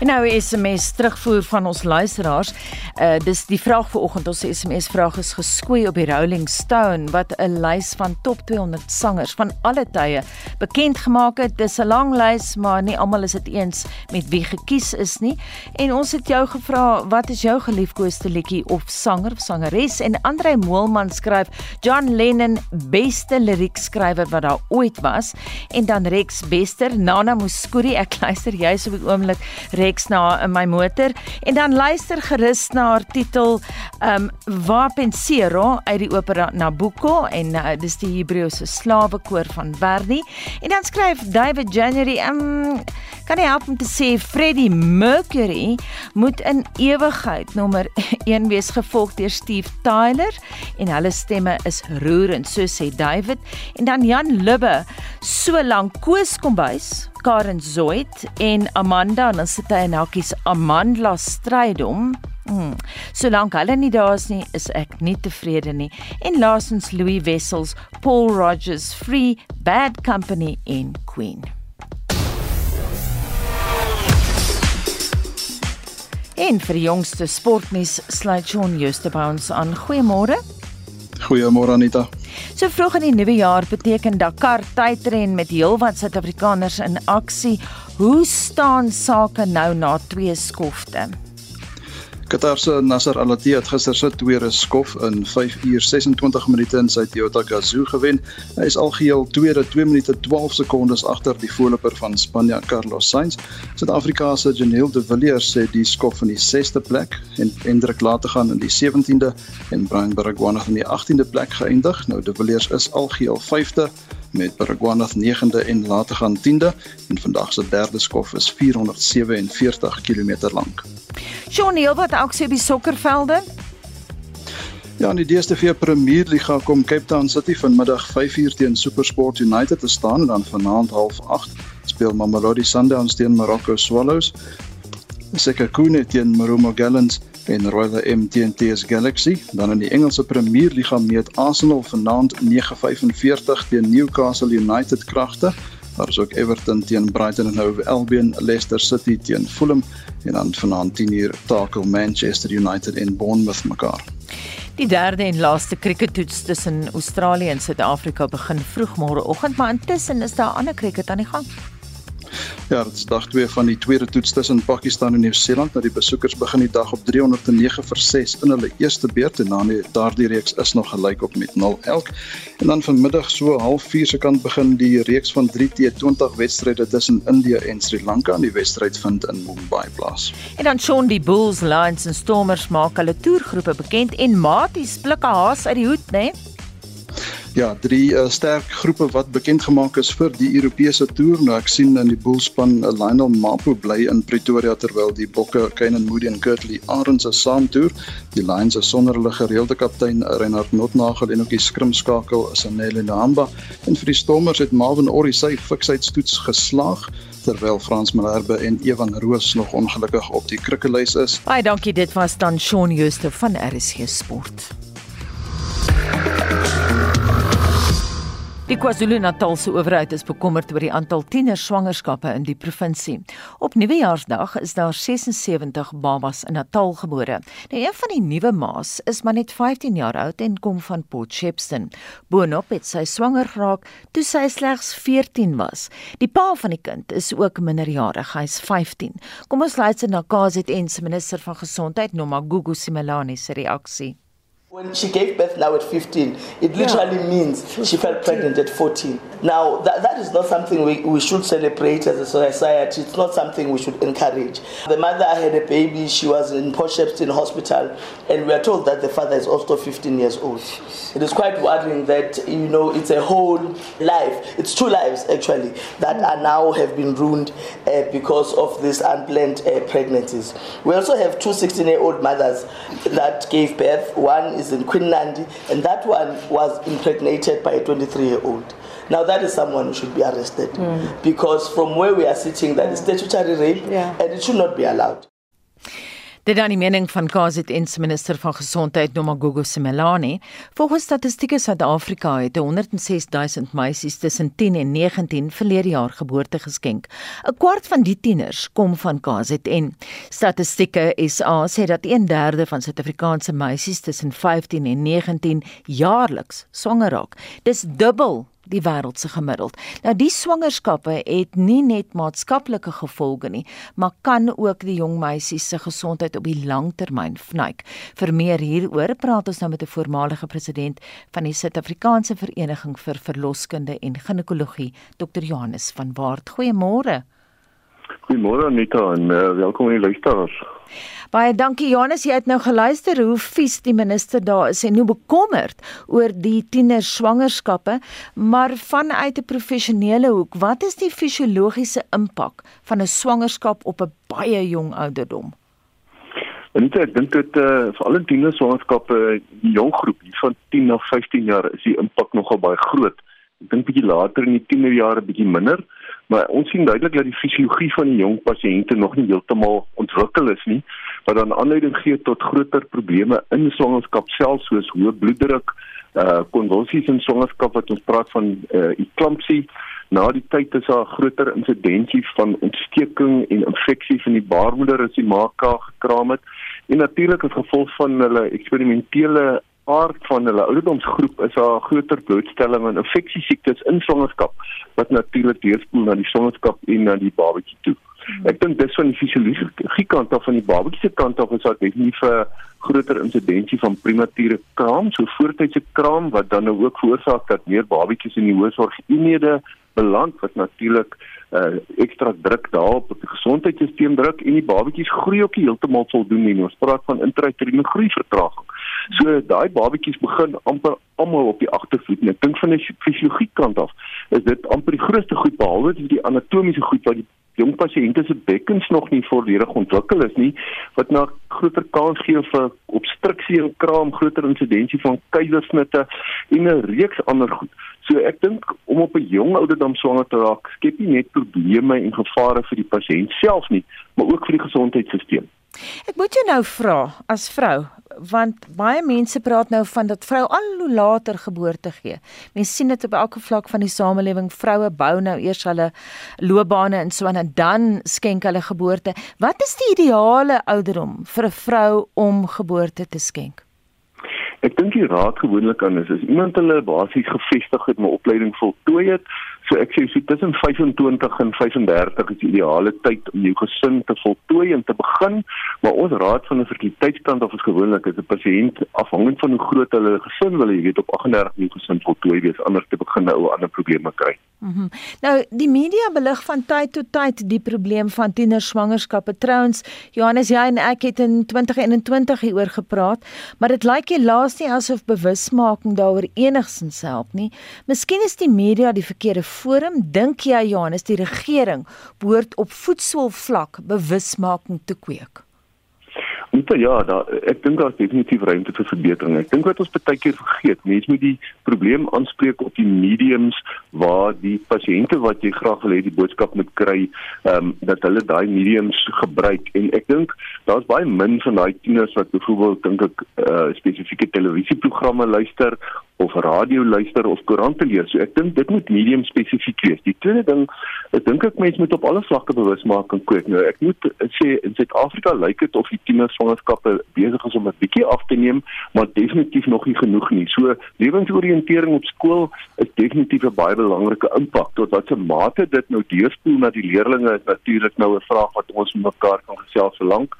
En nou 'n mes terugvoer van ons luisteraars. Uh dis die vraag vanoggend ons SMS vraag is geskoei op die Rolling Stone wat 'n lys van top 200 sangers van alle tye bekend gemaak het. Dis 'n lang lys, maar nie almal is dit eens met wie gekies is nie. En ons het jou gevra, wat is jou geliefkoeste liedjie of sanger of sangeres? En Andre Moelman skryf John Lennon beste liriekskrywer wat daar ooit was en dan Rex Bester, Nana Muskuri, ek luister juis op die oomblik Rex na in my motor. En dan luister gerus na haar titel um Va Pensero uit die opera Nabucco en uh, dis die Hebreëse slawekoor van Verdi. En dan skryf David January um kan jy help om te sê Freddie Mercury moet in ewigheid nommer 1 wees gevolg deur Steve Tyler en hulle stemme is roerend so sê David. En dan Jan Lubbe so lank Koos Kombuis Karen Zoid en Amanda en dan sit hy in hakkies Amandla Strydom. Hmm. Solank hulle nie daar is nie, is ek nie tevrede nie. En laasens Louis Wessels, Paul Rogers, Free, Bad Company en Queen. En vir die jongste sportnuus sluit Shaun Jooste by ons aan. Goeiemôre. Goeiemôre Anita. So vroeg in die nuwe jaar beteken Dakar tydren met heelwat Suid-Afrikaners in aksie. Hoe staan sake nou na twee skofte? Qatar se Nasser Al-Attiyah het gister se tweede skof in 5 uur 26 minute in sy Toyota Gazoo gewen. Hy is algeheel tweede 2 minute 12 sekondes agter die voorloper van Spanje Carlos Sainz. Suid-Afrika se Janiel de Villiers sê die skof in die 6ste plek en Hendrik laat te gaan in die 17de en Brian Baragwanath in die 18de plek geëindig. Nou de Villiers is algeheel 5de met Baragwanath 9de en laat te gaan 10de en vandag se derde skof is 447 km lank. Shaun, wat aksie op die sokkervelde? Ja, in die DStv Premier Liga kom Cape Town City vanmiddag 5uur teen SuperSport United te staan en dan vanaand 08:30 speel Mamelodi Sundowns teen Morocco Swallows. Sekhukhune teen Marumo Gallants en Royal M teen TS Galaxy. Dan in die Engelse Premier Liga meet Arsenal vanaand 9:45 teen Newcastle United kragte. Daar is ook Everton teen Brighton en Hove Albion, Leicester City teen Fulham en dan vanaand 10uur takel Manchester United en Bournemouth mekaar. Die derde en laaste krieketoets tussen Australië en Suid-Afrika begin vroeg môreoggend, maar intussen is daar ander krieket aan die gang. Ja, dit is dag 2 van die tweede toets tussen Pakistan en Nieu-Seeland. Nou die besoekers begin die dag op 309 vir 6 in hulle eerste beurt en dan daardie reeks is nog gelyk op met 0 elk. En dan vanmiddag so 0.30 se kant begin die reeks van 3T20 wedstryde tussen Indië en Sri Lanka en die wedstryd vind in Mumbai plaas. En dan Shaun die Bulls, Lions en Stormers maak hulle toergroepe bekend en Maties blikke haas uit die hoed, né? Nee? Ja, drie uh, sterk groepe wat bekend gemaak is vir die Europese toer. Nou ek sien in die boelspan uh, Lionel Mapo bly in Pretoria terwyl die Bokke, Kainan Moody en Kurtley Arends se saamtoer. Die Lions is sonder hulle gereelde kaptein Reinhard Notnagel en ook die skrimskakel is Anelle Namba. En vir die Stormers het Marvin Orri sy fiksheidstoets geslaag terwyl Frans Malherbe en Evan Roos nog ongelukkig op die krikkelys is. Baie dankie, dit was dan Shaun Jooste van RSG Sport. Die KwaZulu-Natalse owerheid is bekommerd oor die aantal tienerswangerskappe in die provinsie. Op Nuwejaarsdag is daar 76 babas in Natal gebore. Nou een van die nuwe ma's is maar net 15 jaar oud en kom van Port Shepstone. Boonop het sy swanger geraak toe sy slegs 14 was. Die pa van die kind is ook minderjarig, hy's 15. Kom ons luister na KZN se minister van gesondheid, Nomagugu Simelane se reaksie. When she gave birth now at 15, it literally yeah. means she, she felt 14. pregnant at 14. Now, that, that is not something we, we should celebrate as a society. It's not something we should encourage. The mother had a baby, she was in Port Shepstone Hospital, and we are told that the father is also 15 years old. It is quite worrying that, you know, it's a whole life, it's two lives actually, that are now have been ruined uh, because of these unplanned uh, pregnancies. We also have two 16 year old mothers that gave birth. One is in Queen Nandi, and that one was impregnated by a 23 year old. Now that is someone who should be arrested mm. because from where we are sitting, that is statutory rape, yeah. and it should not be allowed. Dit dan die mening van KZN se minister van gesondheid Nomagogo Simelane. Volgens Statistiek Suid-Afrika het 106 000 meisies tussen 10 en 19 verlede jaar geboorte geskenk. 'n Kwart van die tieners kom van KZN. Statistieke SA sê dat 1/3 van Suid-Afrikaanse meisies tussen 15 en 19 jaarliks swanger raak. Dis dubbel die wêreld se gemiddeld. Nou die swangerskappe het nie net maatskaplike gevolge nie, maar kan ook die jong meisies se gesondheid op die lang termyn vnyk. Vir meer hieroor praat ons nou met 'n voormalige president van die Suid-Afrikaanse Vereniging vir Verloskunde en Ginekologie, Dr. Johannes van Waart. Goeiemôre. Goeiemôre Anita en uh, welkom aan die luisteraars. Baie dankie Johannes, jy het nou geluister hoe vies die minister daar is en hoe bekommerd oor die tiener swangerskappe, maar vanuit 'n professionele hoek, wat is die fisiologiese impak van 'n swangerskap op 'n baie jong ouderdom? En ek dink dit uh, veral in tiener swangerskappe, die jong groep van 10 na 15 jaar, is die impak nogal baie groot. Ek dink bietjie later in die tienerjare bietjie minder. Maar ons sien duidelik dat die fisiologie van die jong pasiënte nog nie heeltemal ontwikkel is nie, wat dan aanleiding gee tot groter probleme in swangerskap self soos hoë bloeddruk, uh konvulsies in swangerskap wat ons praat van uh eklampsie. Na die tyd is daar groter insidensie van ontsteking en infeksie van die baarmoeder as die maaka gekraam het. En natuurlik as gevolg van hulle eksperimentele aard van hulle ouderdomsgroep is daar groter blootstelling aan infeksie siektes in swangerskap wat natuurlik deurspoel na die swangerskap en na die babatjie toe. Hmm. Ek dink dis van die fisiologiese kant af van die babatjie se kant af is daar definitief 'n groter insidensie van premature kraam, so voortydse kraam wat dan nou ook veroorsaak dat meer babatjies in die hoësorgeenhede beland wat natuurlik uh, ekstra druk daarop op die gesondheidstelsel druk en die babatjies groei ook heeltemal voldoende nie. Ons praat van intrauteriene groeivertraging. So daai babatjies begin amper almal op die agtervoet en ek dink van 'n fisiologie kant af is dit amper die grootste goed behalwe die anatomiese goed wat die jong pasiënte se bekkens nog nie volledig ontwikkel is nie wat na groter kans gee vir obstruksie in kraam, groter insidensie van keisersnitte en 'n reeks ander goed. So ek dink om op 'n jong ouderdom swanger te raak skep nie net probleme en gevare vir die pasiënt self nie, maar ook vir die gesondheidstelsel. Ek moet jou nou vra as vrou, want baie mense praat nou van dat vrou al hoe later geboorte gee. Mense sien dit op elke vlak van die samelewing. Vroue bou nou eers hulle loopbane en so en dan skenk hulle geboorte. Wat is die ideale ouderdom vir 'n vrou om geboorte te skenk? Ek dink die raad gewoonlik aan is as iemand hulle basies gevestig het met opleiding voltooi het, So ek sê so tussen 25 en 35 is die ideale tyd om jou gesin te voltooi en te begin, maar ons raad van 'n fertiliteitskant of is gewoonlik as 'n pasiënt afhangend van hoe groot hulle gesin wil jy weet op 38 jou gesin voltooi wees anders te begin nou ander probleme kry. Mm -hmm. Nou die media belig van tyd tot tyd die probleem van tiener swangerskappe. Trouens, Johannes jy en ek het in 2021 hieroor gepraat, maar dit lyk jy laas nie asof bewusmaking daaroor enigsins help nie. Miskien is die media die verkeerde forum dink jy Johannes die regering behoort op voedselvlak bewusmaking te kweek? Net ja, daar ek dink daar's definitief ruimte vir verbetering. Ek dink wat ons baie keer vergeet, mense moet die probleem aanspreek op die mediums waar die pasiënte wat jy graag wil hê die boodskap moet kry, ehm um, dat hulle daai mediums gebruik. En ek dink daar's baie min van daai tieners wat byvoorbeeld dink ek uh, spesifieke televisieprogramme luister of radio luister of koerante lees. So ek dink dit moet medium spesifiek wees. Die tweede ding, ek dink ek mense moet op alle vlakke bewusmaking kweek. Nou ek moet sê in Suid-Afrika lyk dit of die tienerswangerskappe besig is om 'n bietjie af te neem, maar definitief nog nie genoeg nie. So lewensoriëntering op skool is definitief 'n baie belangrike impak. Tot watter mate dit nou deurspoel na die leerders is natuurlik nou 'n vraag wat ons mekaar kan gesels vir lank.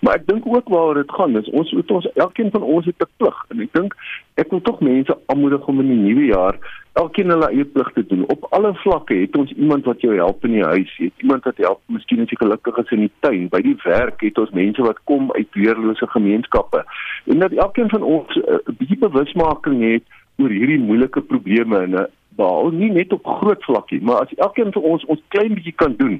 Maar ek dink ook waaroor dit gaan is ons moet ons elkeen van ons het 'n plig en ek dink ek wil tog mense aanmoedig om in die nuwe jaar elkeen hulle eie plig te doen. Op alle vlakke het ons iemand wat jou help in die huis, het iemand wat help, miskien as jy gelukkig is in die tuin, by die werk het ons mense wat kom uit weerlose gemeenskappe. En dat elkeen van ons 'n uh, bietjie bewusmaking het oor hierdie moeilike probleme en 'n behaal nie net op groot vlakkie, maar as elkeen van ons ons klein bietjie kan doen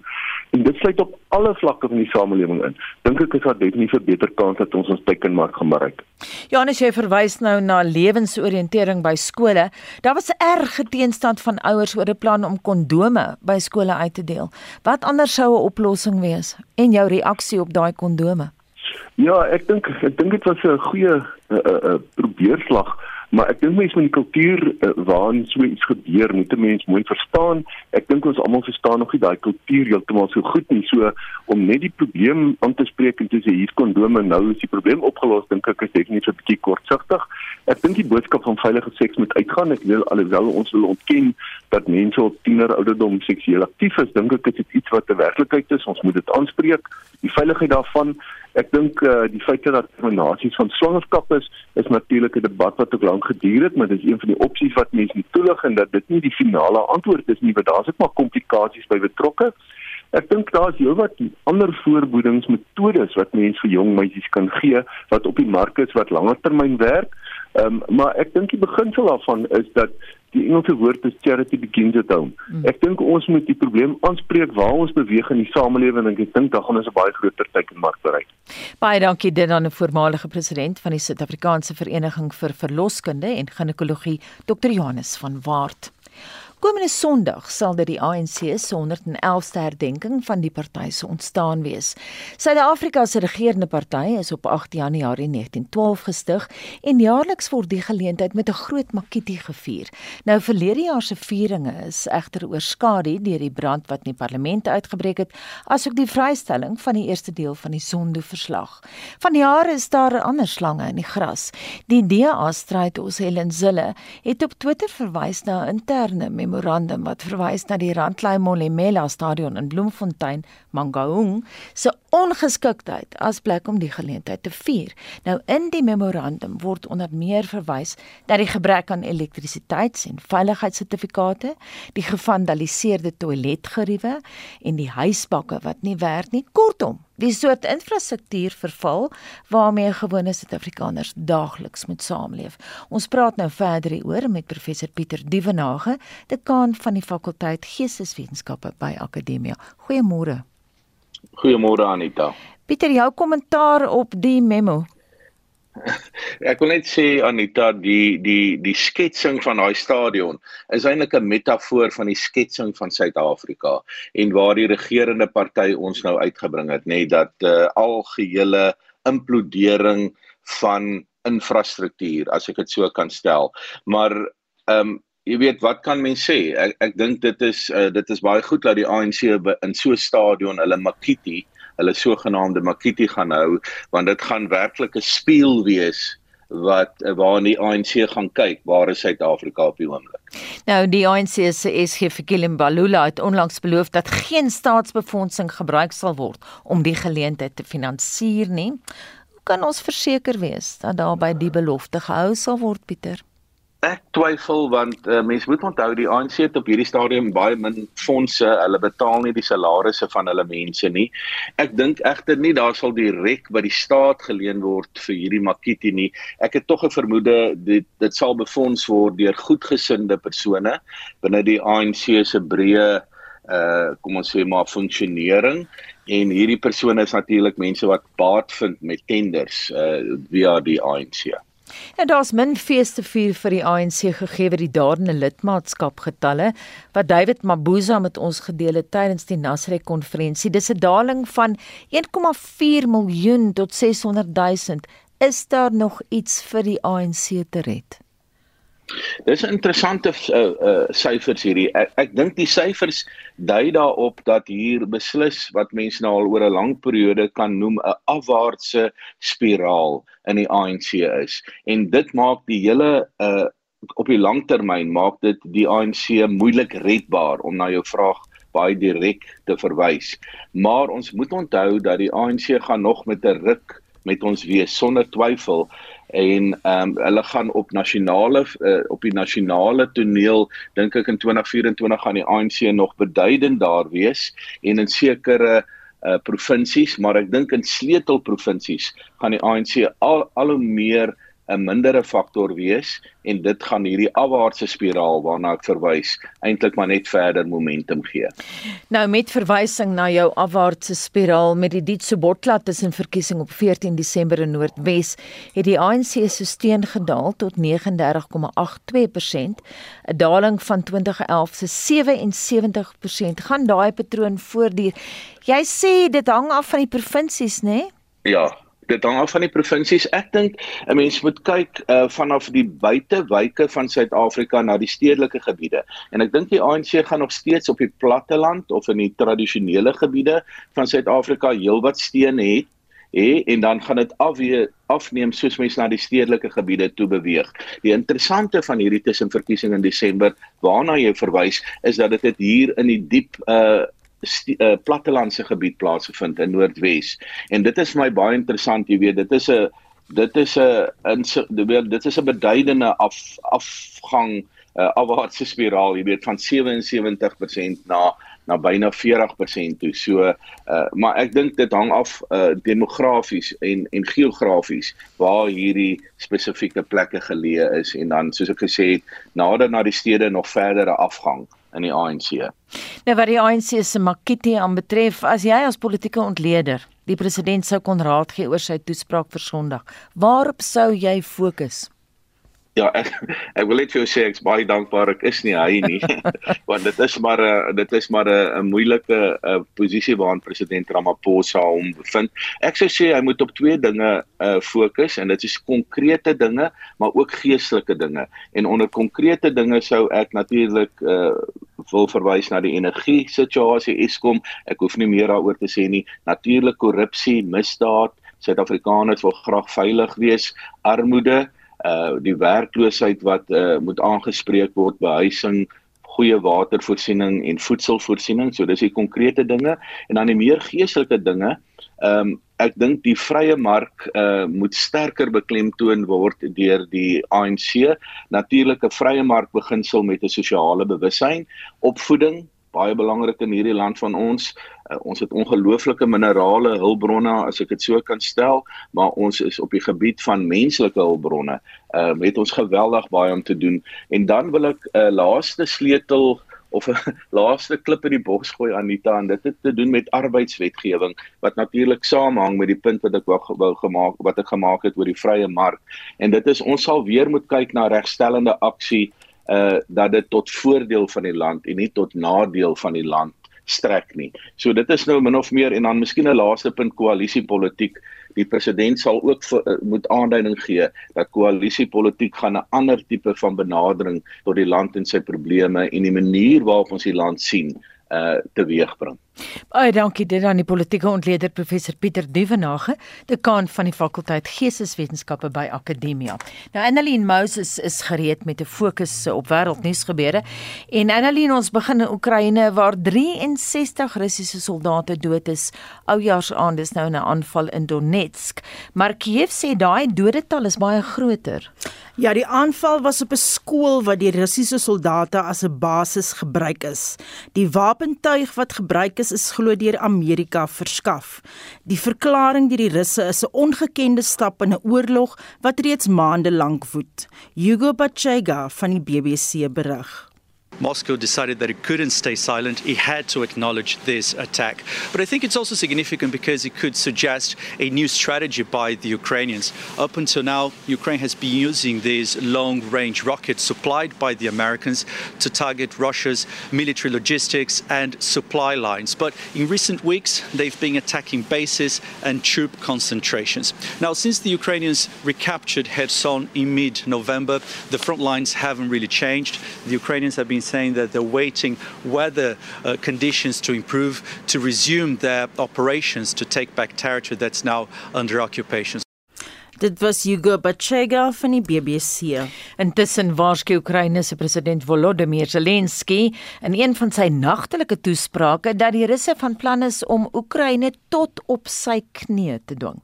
en dit sluit op alle vlakke van die samelewing in, dink ek is daar definitief 'n beter kans dat ons ons teikenmark gaan bereik. Janus jy verwys nou na lewensoriëntering by skole. Daar was erg teenstand van ouers oor 'n plan om kondome by skole uit te deel. Wat anders sou 'n oplossing wees en jou reaksie op daai kondome? Ja, ek dink ek dink dit was 'n goeie 'n uh, uh, uh, probeerslag maar ek dink mense met die kultuur uh, waarin so iets gebeur, moet 'n mens mooi verstaan. Ek dink ons almal verstaan nog nie daai kultuur heeltemal so goed nie. So om net die probleem aan te spreek en te sê hier kondome nou is die probleem opgelos, dink ek is definitief 'n bietjie kortsigtig. Ek dink die boodskap van veilige seks moet uitgaan. Ek wil alhoewel ons wil ontken dat mense op tiener ouderdom seksueel aktief is, dink ek dit is iets wat 'n werklikheid is. Ons moet dit aanspreek. Die veiligheid daarvan Ek dink uh, die feit dat terminasies van swangerskap is, is natuurlik 'n debat wat ook lank geduur het, maar dit is een van die opsies wat mense nie toelig en dat dit nie die finale antwoord is nie, want daar's ook maar komplikasies by betrokke. Ek dink daar is heelwat ander voorbehoedingsmetodes wat mense vir jong meisies kan gee wat op die mark is wat langer termyn werk. Ehm um, maar ek dink die beginsel daarvan is dat die Engelse woord is charity begins at home. Hmm. Ek dink ons moet die probleem aanspreek waar ons beweeg in die samelewing en ek dink dan gaan ons 'n baie groter teikenmark bereik. Baie dankie dit aan 'n voormalige president van die Suid-Afrikaanse Vereniging vir Verloskunde en Ginekologie, Dr. Johannes van Waart. Komende Sondag sal dit die ANC se 111ste herdenking van die party se ontstaan wees. Suid-Afrika se regerende party is op 8 Januarie 1912 gestig en jaarliks word die geleentheid met 'n groot makiti gevier. Nou verlede jaar se vieringe is egter oorskadu deur die brand wat in die parlement uitgebreek het, asook die vrystelling van die eerste deel van die Zondo-verslag. Van jare is daar ander slange in die gras. Die DA stryd ons Helen Zille het op Twitter verwys na interne memorandum wat verwys na die Randlei Molemela stadion in Bloemfontein, Mangaung, se ongeskiktheid as plek om die geleentheid te vier. Nou in die memorandum word onder meer verwys dat die gebrek aan elektrisiteits- en veiligheidssertifikate, die gevandaliseerde toiletgeriewe en die huisbakke wat nie werk nie, kortom die soort infrastruktuur verval waarmee gewone Suid-Afrikaners daagliks moet saamleef. Ons praat nou verder hieroor met professor Pieter Dievenage, dekaan van die fakulteit Geesteswetenskappe by Akademia. Goeiemôre. Goeiemôre Anita. Pieter, jou kommentaar op die memo. Ek wil net sê Anita, die die die sketsing van daai stadion is eintlik 'n metafoor van die sketsing van Suid-Afrika en waar die regerende party ons nou uitgebring het, nê, nee, dat uh, algehele implodering van infrastruktuur, as ek dit so kan stel. Maar ehm um, jy weet wat kan mens sê? Ek ek dink dit is uh, dit is baie goed dat die ANC in so 'n stadion hulle Makiti hulle sogenaamde Makiti gaan hou want dit gaan werklik 'n spieël wees wat waar die ANC gaan kyk waar is Suid-Afrika op die oomblik. Nou die ANC se SG Fikile Mbalula het onlangs beloof dat geen staatsbefondsing gebruik sal word om die geleentheid te finansier nie. Hoe kan ons verseker wees dat daarby die belofte gehou sal word Pieter? Ek twyfel want uh, mense moet onthou die ANC het op hierdie stadium baie min fondse. Hulle betaal nie die salarisse van hulle mense nie. Ek dink egter nie daar sal direk by die staat geleen word vir hierdie Makiti nie. Ek het tog 'n vermoede dit dit sal befonds word deur goedgesinde persone binne die ANC se breë uh kom ons sê maar funksionering en hierdie persone is natuurlik mense wat baat vind met tenders uh via die ANC. En daar's min feeste vier vir die ANC gegee vir die daardie lidmaatskap getalle wat David Mabuza met ons gedeel het tydens die Nasrek konferensie. Dis 'n daling van 1,4 miljoen tot 600 000. Is daar nog iets vir die ANC te red? Dis 'n interessante uh, uh, syfers hierdie. Ek, ek dink die syfers dui daarop dat hier beslis wat mense nou al oor 'n lang periode kan noem 'n afwaartse spiraal in die ANC is. En dit maak die hele uh, op die lang termyn maak dit die ANC moeilik redbaar om na jou vraag baie direk te verwys. Maar ons moet onthou dat die ANC gaan nog met 'n ruk met ons wees sonder twyfel. En ehm um, hulle gaan op nasionale uh, op die nasionale toneel dink ek in 2024 gaan die ANC nog beduidend daar wees en in sekere uh provinsies maar ek dink in sleutelprovinsies gaan die ANC al al hoe meer 'n mindere faktor wees en dit gaan hierdie afwaartse spiraal waarna ek verwys eintlik maar net verder momentum gee. Nou met verwysing na jou afwaartse spiraal met die Dietse Botlat tussen verkiesing op 14 Desember in Noordwes het die ANC se steun gedaal tot 39,82%, 'n daling van 2011 se 77%. Gaan daai patroon voortduur? Jy sê dit hang af van die provinsies, né? Nee? Ja, dit hang af van die provinsies. Ek dink 'n mens moet kyk uh, vanaf die buitewyke van Suid-Afrika na die stedelike gebiede. En ek dink die ANC gaan nog steeds op die platte land of in die tradisionele gebiede van Suid-Afrika heelwat steun hê. Hé en dan gaan dit afweer afneem soos mense na die stedelike gebiede toe beweeg. Die interessante van hierdie tussenverkiesing in Desember waarna jy verwys is dat dit hier in die diep uh uh, plattelandse gebied plaasgevind in Noordwes. En dit is my baie interessant, jy weet, dit is 'n dit is 'n dit is 'n beduidende af afgang uh, afwaartse spiraal, jy weet, van 77% na na byna 40% toe. So uh maar ek dink dit hang af uh demografies en en geografies waar hierdie spesifieke plekke geleë is en dan soos ek gesê het, nader na die stede nog verdere afgang in die ANC. Nou wat die ANC se Makiti aanbetref, as jy as politieke ontleder die president sou kon raad gee oor sy toespraak vir Sondag, waarop sou jy fokus? Ja, ek ek wil net vir jou sê ek's baie dankbaar ek is nie hy nie. Want dit is maar 'n dit is maar 'n moeilike uh, posisie waarin president Ramaphosa hom bevind. Ek sou sê hy moet op twee dinge uh, fokus en dit is konkrete dinge, maar ook geestelike dinge. En onder konkrete dinge sou ek natuurlik uh, wil verwys na die energie situasie Eskom. Ek hoef nie meer daaroor te sê nie. Natuurlik korrupsie, misdaad, Suid-Afrikaners wil graag veilig wees, armoede uh die werkloosheid wat uh moet aangespreek word behuising goeie watervoorsiening en voedselvoorsiening so dis die konkrete dinge. En dan die meer geestelike dinge ehm um, ek dink die vrye mark uh moet sterker beklemtoon word deur die ANC natuurlike vrye mark beginsel met 'n sosiale bewussyn opvoeding baie belangrik in hierdie land van ons. Uh, ons het ongelooflike minerale hulpbronne as ek dit so kan stel, maar ons is op die gebied van menslike hulpbronne, uh met ons geweldig baie om te doen. En dan wil ek 'n uh, laaste sleutel of 'n laaste klip in die bos gooi Anita en dit het te doen met arbeidswetgewing wat natuurlik saamhang met die punt wat ek wou, wou gemaak wat ek gemaak het oor die vrye mark en dit is ons sal weer moet kyk na regstellende aksie uh dat dit tot voordeel van die land en nie tot nadeel van die land strek nie. So dit is nou min of meer en dan miskien 'n laaste punt koalisiepolitiek. Die president sal ook vir, uh, moet aanduiding gee dat koalisiepolitiek gaan 'n ander tipe van benadering tot die land en sy probleme en die manier waarop ons die land sien uh teweegbring. Baie dankie dit aan die politieke ontleder professor Pieter Duvenage, dekaan van die fakulteit Geesteswetenskappe by Akademia. Nou Annelien Moses is gereed met 'n fokus op wêreldnuus gebeure en Annelien ons begin in Oekraïne waar 63 Russiese soldate dood is. Oujaarsaand is nou 'n aanval in Donetsk, maar Kiev sê daai dodetal is baie groter. Ja, die aanval was op 'n skool wat deur Russiese soldate as 'n basis gebruik is. Die wapentuig wat gebruik is, is glo deur Amerika verskaf. Die verklaring deur die Russe is 'n ongekende stap in 'n oorlog wat reeds maande lank woed. Hugo Bachega van die BBC berig. Moscow decided that it couldn't stay silent. It had to acknowledge this attack. But I think it's also significant because it could suggest a new strategy by the Ukrainians. Up until now, Ukraine has been using these long range rockets supplied by the Americans to target Russia's military logistics and supply lines. But in recent weeks, they've been attacking bases and troop concentrations. Now, since the Ukrainians recaptured Kherson in mid November, the front lines haven't really changed. The Ukrainians have been saying that they're waiting weather uh, conditions to improve to resume their operations to take back territory that's now under occupation. Dit was Hugo Bachega van die BBC. Intussen waarsku Oekraïne se president Volodymyr Zelensky in een van sy nagtelike toesprake dat die Russe van plan is om Oekraïne tot op sy knie te dwing.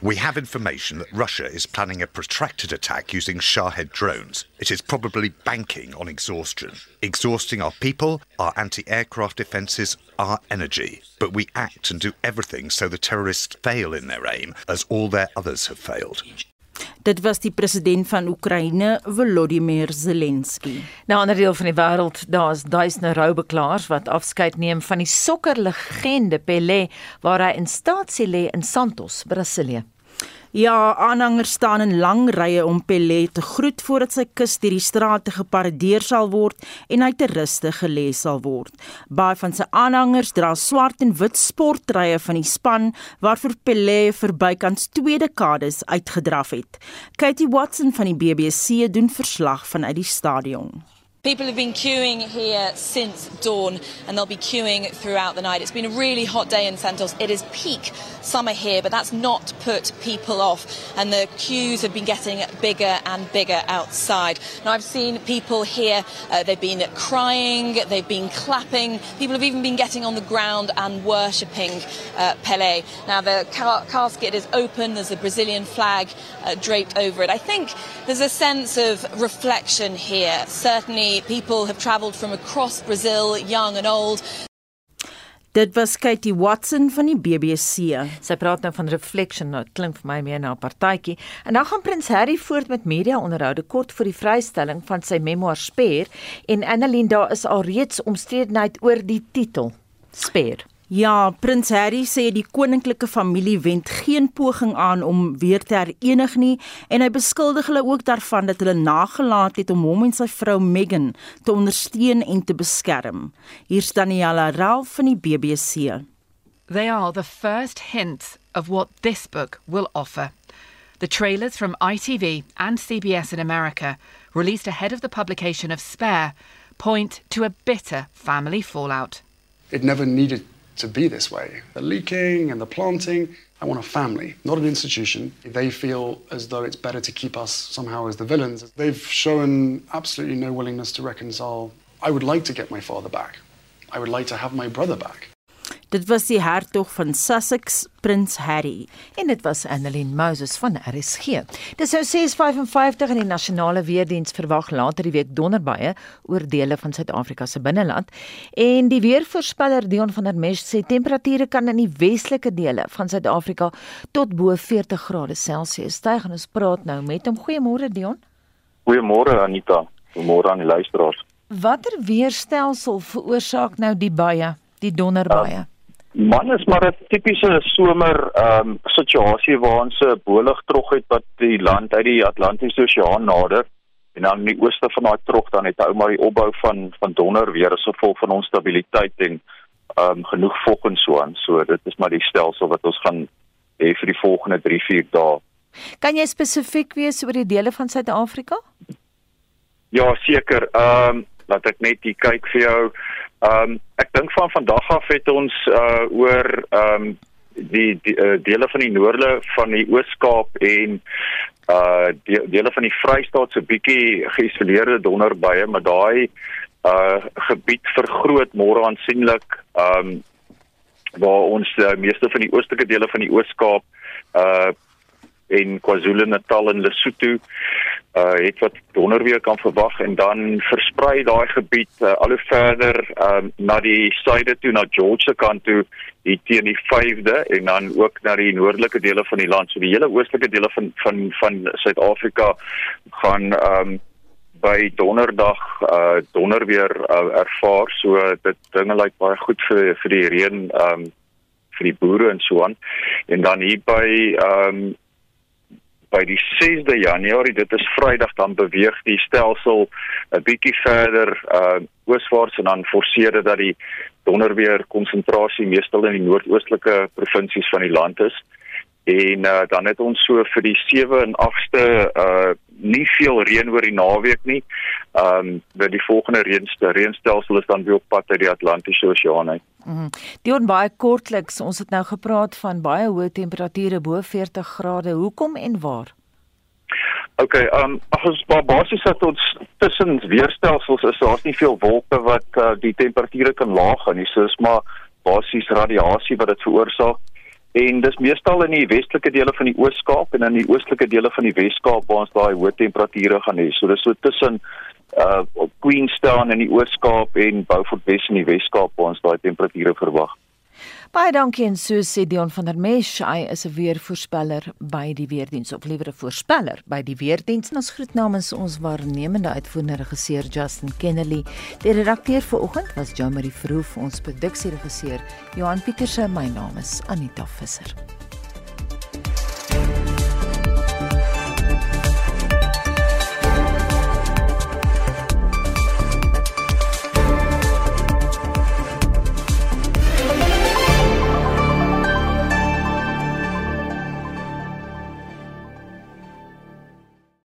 We have information that Russia is planning a protracted attack using Shahed drones. It is probably banking on exhaustion, exhausting our people, our anti aircraft defences, our energy. But we act and do everything so the terrorists fail in their aim, as all their others have failed. Dit was die president van Oekraïne, Volodymyr Zelensky. Na 'n ander deel van die wêreld, daar's duisende roubeklaars wat afskeid neem van die sokkerlegende Pelé, waar hy in staatsie lê in Santos, Brasilië. Ja, aanhangers staan in lang rye om Pelé te groet voordat sy kus deur die strate geparadeer sal word en hy te ruste gelê sal word. Baie van sy aanhangers dra swart en wit sportdrye van die span waarvoor Pelé vir bykans 2 dekades uitgedraf het. Katie Watson van die BBC doen verslag vanuit die stadion. People have been queuing here since dawn and they'll be queuing throughout the night. It's been a really hot day in Santos. It is peak summer here, but that's not put people off. And the queues have been getting bigger and bigger outside. Now, I've seen people here, uh, they've been crying, they've been clapping. People have even been getting on the ground and worshipping uh, Pele. Now, the ca- casket is open, there's a Brazilian flag uh, draped over it. I think there's a sense of reflection here. Certainly, people have travelled from across Brazil, young and old. Dit was Katie Watson van die BBC. Sy praat nou van reflection, nou klink vir my meer na 'n partytjie. En dan gaan Prins Harry voort met media onderhoude kort voor die vrystelling van sy memoir Speer en Annelien daar is alreeds omstredenheid oor die titel Speer. Ja, Prins Harry sê die koninklike familie wend geen poging aan om weer te herenig nie en hy beskuldig hulle ook daarvan dat hulle nagelaat het om hom en sy vrou Meghan te ondersteun en te beskerm. Hier's Daniela Ralph van die BBC. They are the first hints of what this book will offer. The trailers from ITV and CBS in America, released ahead of the publication of Spare, point to a bitter family fallout. It never needed to be this way. The leaking and the planting. I want a family, not an institution. They feel as though it's better to keep us somehow as the villains. They've shown absolutely no willingness to reconcile. I would like to get my father back. I would like to have my brother back. Dit was die hertog van Sussex, Prins Harry, en dit was Annelien Moses van RSG. Dis nou 6:55 en die nasionale weerdiens verwag later die week donderbuie oor dele van Suid-Afrika se binneland en die weervoorspeller Dion van der Merwe sê temperature kan in die westelike dele van Suid-Afrika tot bo 40 grade Celsius styg en ons praat nou met hom. Goeiemôre Dion. Goeiemôre Anita. Goeiemôre aan die luisteraars. Watter weerstelsel veroorsaak nou die baie, die donderbuie? Uh, Man is maar 'n tipiese somer ehm um, situasie waar ons 'n bolig trog het wat die land uit die Atlantiese Oseaan nader en dan in die ooste van daai trog dan het ou maar die opbou van van donder weer as gevolg van onstabiliteit en ehm um, genoeg vog en so aan. So dit is maar die stelsel wat ons gaan hê vir die volgende 3-4 dae. Kan jy spesifiek wees oor die dele van Suid-Afrika? Ja, seker. Ehm um, laat ek net hier kyk vir jou. Ehm um, ek dink van vandag af het ons uh oor ehm um, die, die uh, dele van die noorde van die Oos-Kaap en uh die, dele van die Vrystaat se bietjie geïsoleerde donderbuie, maar daai uh gebied vergroot môre aansienlik ehm um, waar ons uh, meeste van die oostelike dele van die Oos-Kaap uh en KwaZulu-Natal en Lesotho uh het wat donderweer kan verwag en dan versprei daai gebied uh, al hoe verder um, na die suide toe na Georgia kant toe hier teen die 5de en dan ook na die noordelike dele van die land. So die hele oostelike dele van van van Suid-Afrika gaan um by donderdag uh donder weer uh, ervaar. So dit dinge lyk baie goed vir vir die reën um vir die boere en so aan. En dan hier by um by die 6de Januarie, dit is Vrydag dan beweeg die stelsel 'n bietjie verder uh ooswaarts en dan forceer dit dat die donderweer konsentrasie meestal in die noordoostelike provinsies van die land is. En uh dan het ons so vir die 7 en 8ste uh nie veel reën oor die naweek nie. Um vir die volgende reënste reënstelsel is dan weer op pad uit die Atlantiese Oseaan uit. Mm -hmm. Die on baie kortliks, ons het nou gepraat van baie hoë temperature bo 40 grade. Hoekom en waar? OK, um ag ons maar basies dat ons tussen weerstelsels is, daar's nie veel wolke wat uh, die temperature kan laag gaan nie. So is maar basies radiasie wat dit veroorsaak. En dis meestal in die westelike dele van die Oos-Kaap en in die oostelike dele van die Wes-Kaap waar ons daai hoë temperature gaan hê. So dis so tussen uh Queenstown in die Oos-Kaap en Beaufort Wes in die Wes-Kaap waar ons daai temperature verwag. Baie dankie en so sê Dion van der Mesh, hy is 'n weervoorspeller by die weerdiens of liewer 'n voorspeller by die weerdiens. Ons groet namens ons waarnemende uitvoerende regisseur Justin Kennedy. Die redakteur vir oggend was Jean-Marie Verhoef, ons produksieregisseur Johan Pieterse, my naam is Anita Visser.